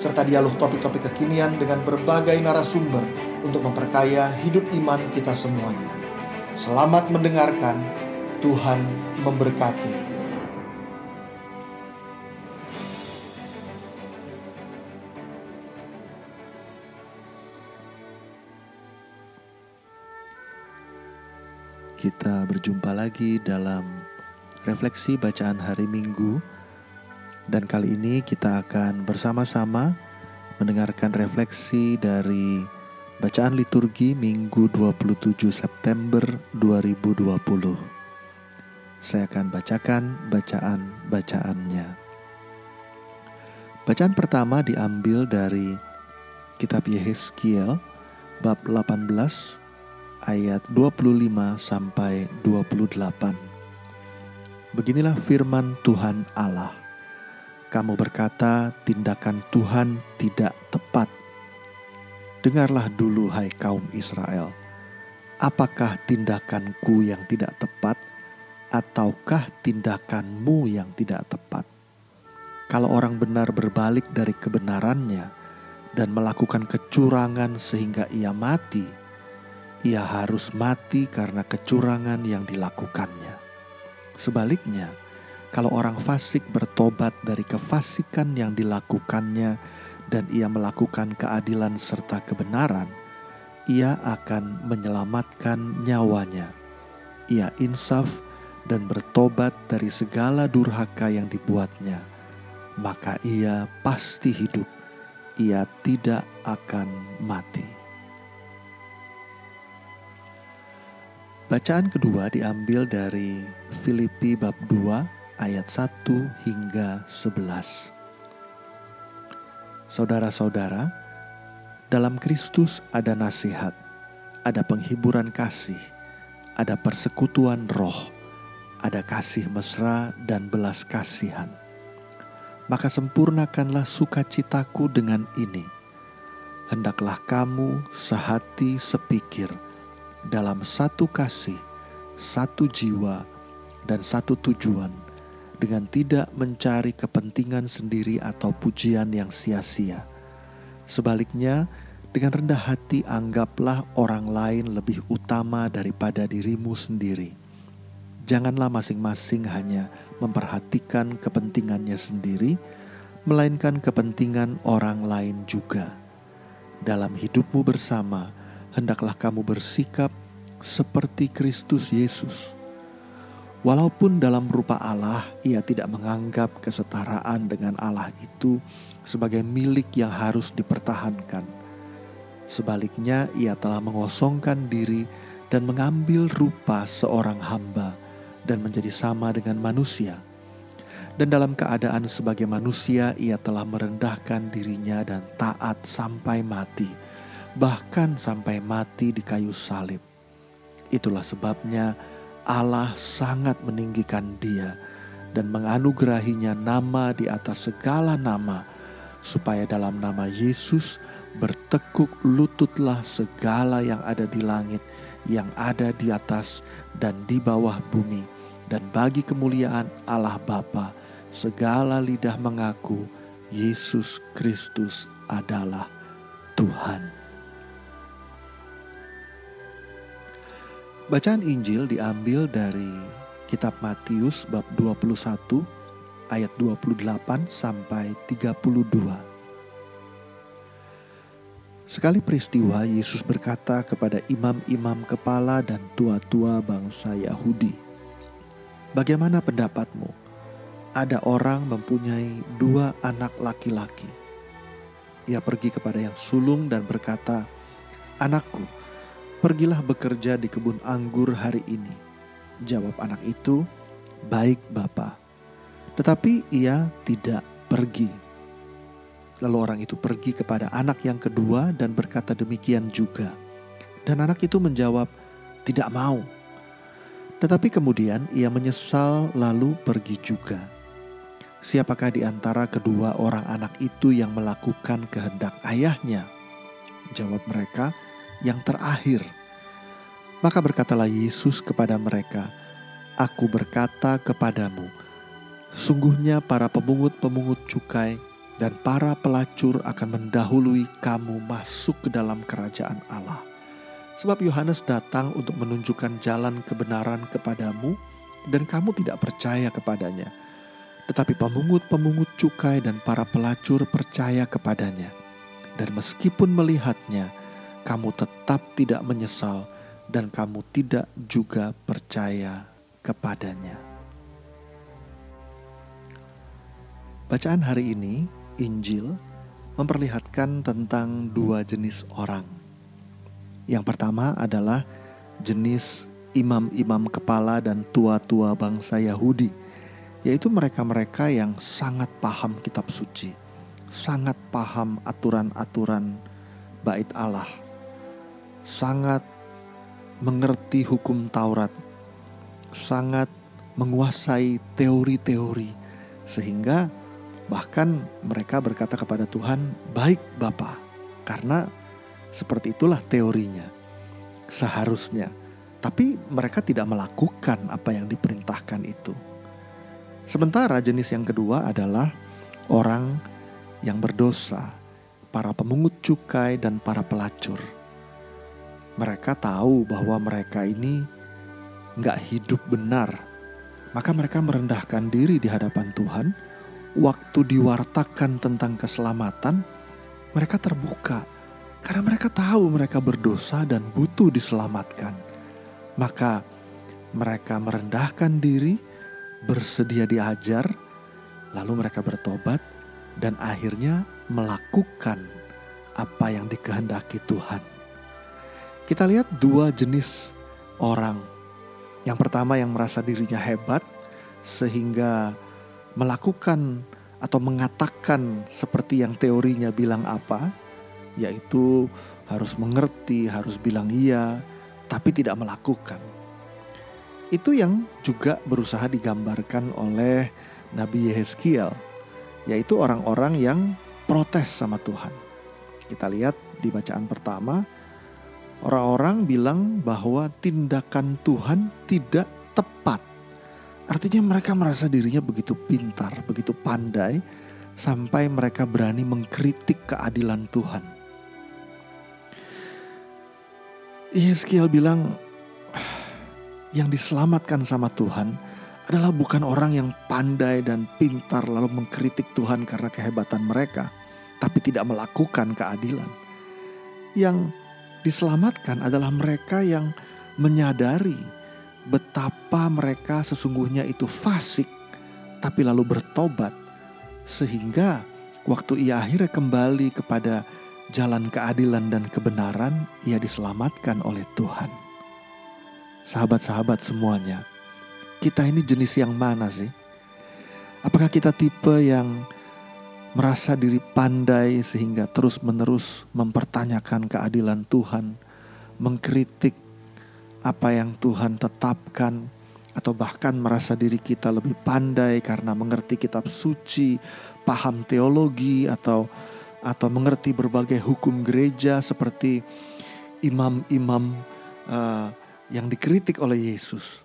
serta dialog topik-topik kekinian dengan berbagai narasumber untuk memperkaya hidup iman kita semuanya. Selamat mendengarkan, Tuhan memberkati. Kita berjumpa lagi dalam refleksi bacaan hari Minggu dan kali ini kita akan bersama-sama mendengarkan refleksi dari bacaan liturgi Minggu 27 September 2020. Saya akan bacakan bacaan-bacaannya. Bacaan pertama diambil dari kitab Yehezkiel bab 18 ayat 25 sampai 28. Beginilah firman Tuhan Allah. Kamu berkata, "Tindakan Tuhan tidak tepat." Dengarlah dulu, hai kaum Israel, apakah tindakanku yang tidak tepat, ataukah tindakanmu yang tidak tepat? Kalau orang benar berbalik dari kebenarannya dan melakukan kecurangan sehingga ia mati, ia harus mati karena kecurangan yang dilakukannya. Sebaliknya, kalau orang fasik bertobat dari kefasikan yang dilakukannya dan ia melakukan keadilan serta kebenaran, ia akan menyelamatkan nyawanya. Ia insaf dan bertobat dari segala durhaka yang dibuatnya, maka ia pasti hidup. Ia tidak akan mati. Bacaan kedua diambil dari Filipi bab 2 ayat 1 hingga 11. Saudara-saudara, dalam Kristus ada nasihat, ada penghiburan kasih, ada persekutuan roh, ada kasih mesra dan belas kasihan. Maka sempurnakanlah sukacitaku dengan ini. Hendaklah kamu sehati sepikir dalam satu kasih, satu jiwa, dan satu tujuan – dengan tidak mencari kepentingan sendiri atau pujian yang sia-sia. Sebaliknya, dengan rendah hati anggaplah orang lain lebih utama daripada dirimu sendiri. Janganlah masing-masing hanya memperhatikan kepentingannya sendiri, melainkan kepentingan orang lain juga. Dalam hidupmu bersama, hendaklah kamu bersikap seperti Kristus Yesus Walaupun dalam rupa Allah, ia tidak menganggap kesetaraan dengan Allah itu sebagai milik yang harus dipertahankan. Sebaliknya, ia telah mengosongkan diri dan mengambil rupa seorang hamba dan menjadi sama dengan manusia. Dan dalam keadaan sebagai manusia, ia telah merendahkan dirinya dan taat sampai mati, bahkan sampai mati di kayu salib. Itulah sebabnya Allah sangat meninggikan dia dan menganugerahinya nama di atas segala nama, supaya dalam nama Yesus bertekuk lututlah segala yang ada di langit, yang ada di atas dan di bawah bumi, dan bagi kemuliaan Allah Bapa, segala lidah mengaku Yesus Kristus adalah Tuhan. Bacaan Injil diambil dari kitab Matius bab 21 ayat 28 sampai 32. Sekali peristiwa Yesus berkata kepada imam-imam kepala dan tua-tua bangsa Yahudi, "Bagaimana pendapatmu? Ada orang mempunyai dua anak laki-laki. Ia pergi kepada yang sulung dan berkata, 'Anakku, Pergilah bekerja di kebun anggur hari ini. Jawab anak itu, baik Bapa. Tetapi ia tidak pergi. Lalu orang itu pergi kepada anak yang kedua dan berkata demikian juga. Dan anak itu menjawab, "Tidak mau." Tetapi kemudian ia menyesal lalu pergi juga. Siapakah di antara kedua orang anak itu yang melakukan kehendak ayahnya? Jawab mereka, "Yang terakhir." Maka berkatalah Yesus kepada mereka, "Aku berkata kepadamu, sungguhnya para pemungut-pemungut cukai dan para pelacur akan mendahului kamu masuk ke dalam kerajaan Allah. Sebab Yohanes datang untuk menunjukkan jalan kebenaran kepadamu dan kamu tidak percaya kepadanya. Tetapi pemungut-pemungut cukai dan para pelacur percaya kepadanya. Dan meskipun melihatnya, kamu tetap tidak menyesal dan kamu tidak juga percaya kepadanya. Bacaan hari ini Injil memperlihatkan tentang dua jenis orang. Yang pertama adalah jenis imam-imam kepala dan tua-tua bangsa Yahudi, yaitu mereka-mereka yang sangat paham kitab suci, sangat paham aturan-aturan bait Allah, sangat mengerti hukum Taurat, sangat menguasai teori-teori, sehingga Bahkan mereka berkata kepada Tuhan, "Baik, Bapa," karena seperti itulah teorinya. Seharusnya, tapi mereka tidak melakukan apa yang diperintahkan itu. Sementara jenis yang kedua adalah orang yang berdosa, para pemungut cukai dan para pelacur. Mereka tahu bahwa mereka ini nggak hidup benar, maka mereka merendahkan diri di hadapan Tuhan waktu diwartakan tentang keselamatan, mereka terbuka karena mereka tahu mereka berdosa dan butuh diselamatkan. Maka mereka merendahkan diri, bersedia diajar, lalu mereka bertobat dan akhirnya melakukan apa yang dikehendaki Tuhan. Kita lihat dua jenis orang. Yang pertama yang merasa dirinya hebat sehingga melakukan atau mengatakan seperti yang teorinya bilang apa, yaitu harus mengerti, harus bilang iya, tapi tidak melakukan. Itu yang juga berusaha digambarkan oleh Nabi Yehezkiel, yaitu orang-orang yang protes sama Tuhan. Kita lihat di bacaan pertama, orang-orang bilang bahwa tindakan Tuhan tidak tepat Artinya mereka merasa dirinya begitu pintar, begitu pandai, sampai mereka berani mengkritik keadilan Tuhan. Yeskiel bilang, yang diselamatkan sama Tuhan adalah bukan orang yang pandai dan pintar lalu mengkritik Tuhan karena kehebatan mereka, tapi tidak melakukan keadilan. Yang diselamatkan adalah mereka yang menyadari betapa mereka sesungguhnya itu fasik, tapi lalu bertobat, sehingga waktu ia akhirnya kembali kepada jalan keadilan dan kebenaran, ia diselamatkan oleh Tuhan. Sahabat-sahabat semuanya, kita ini jenis yang mana sih? Apakah kita tipe yang merasa diri pandai sehingga terus-menerus mempertanyakan keadilan Tuhan, mengkritik apa yang Tuhan tetapkan atau bahkan merasa diri kita lebih pandai karena mengerti kitab suci, paham teologi atau atau mengerti berbagai hukum gereja seperti imam-imam uh, yang dikritik oleh Yesus.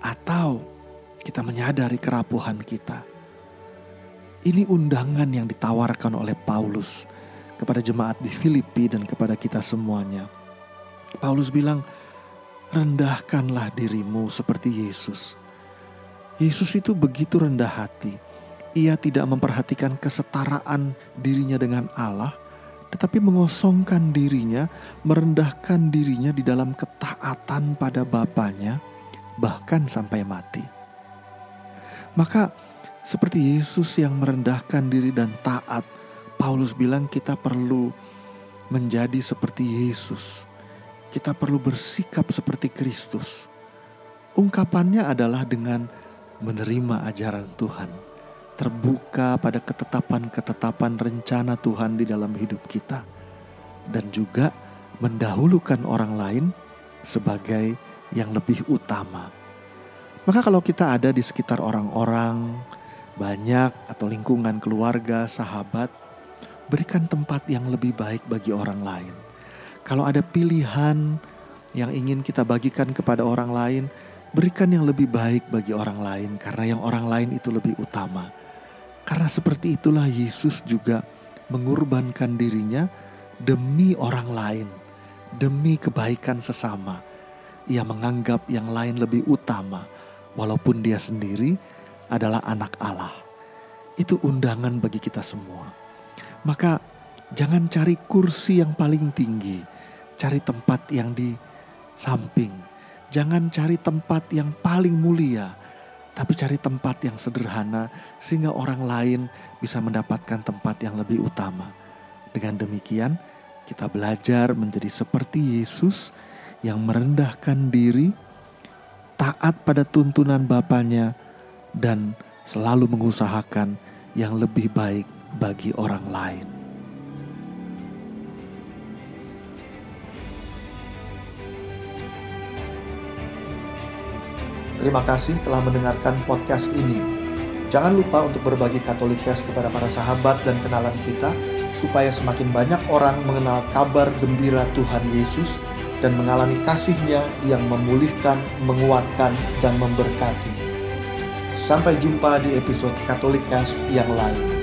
Atau kita menyadari kerapuhan kita. Ini undangan yang ditawarkan oleh Paulus kepada jemaat di Filipi dan kepada kita semuanya. Paulus bilang, rendahkanlah dirimu seperti Yesus. Yesus itu begitu rendah hati. Ia tidak memperhatikan kesetaraan dirinya dengan Allah, tetapi mengosongkan dirinya, merendahkan dirinya di dalam ketaatan pada Bapaknya, bahkan sampai mati. Maka seperti Yesus yang merendahkan diri dan taat, Paulus bilang kita perlu menjadi seperti Yesus kita perlu bersikap seperti Kristus. Ungkapannya adalah dengan menerima ajaran Tuhan, terbuka pada ketetapan-ketetapan rencana Tuhan di dalam hidup kita, dan juga mendahulukan orang lain sebagai yang lebih utama. Maka, kalau kita ada di sekitar orang-orang banyak atau lingkungan keluarga, sahabat, berikan tempat yang lebih baik bagi orang lain. Kalau ada pilihan yang ingin kita bagikan kepada orang lain, berikan yang lebih baik bagi orang lain, karena yang orang lain itu lebih utama. Karena seperti itulah Yesus juga mengorbankan dirinya demi orang lain, demi kebaikan sesama. Ia menganggap yang lain lebih utama, walaupun dia sendiri adalah anak Allah. Itu undangan bagi kita semua. Maka jangan cari kursi yang paling tinggi, cari tempat yang di samping. Jangan cari tempat yang paling mulia, tapi cari tempat yang sederhana sehingga orang lain bisa mendapatkan tempat yang lebih utama. Dengan demikian, kita belajar menjadi seperti Yesus yang merendahkan diri, taat pada tuntunan Bapaknya, dan selalu mengusahakan yang lebih baik bagi orang lain. Terima kasih telah mendengarkan podcast ini. Jangan lupa untuk berbagi Katolikes kepada para sahabat dan kenalan kita, supaya semakin banyak orang mengenal kabar gembira Tuhan Yesus dan mengalami kasihnya yang memulihkan, menguatkan, dan memberkati. Sampai jumpa di episode Katolikas yang lain.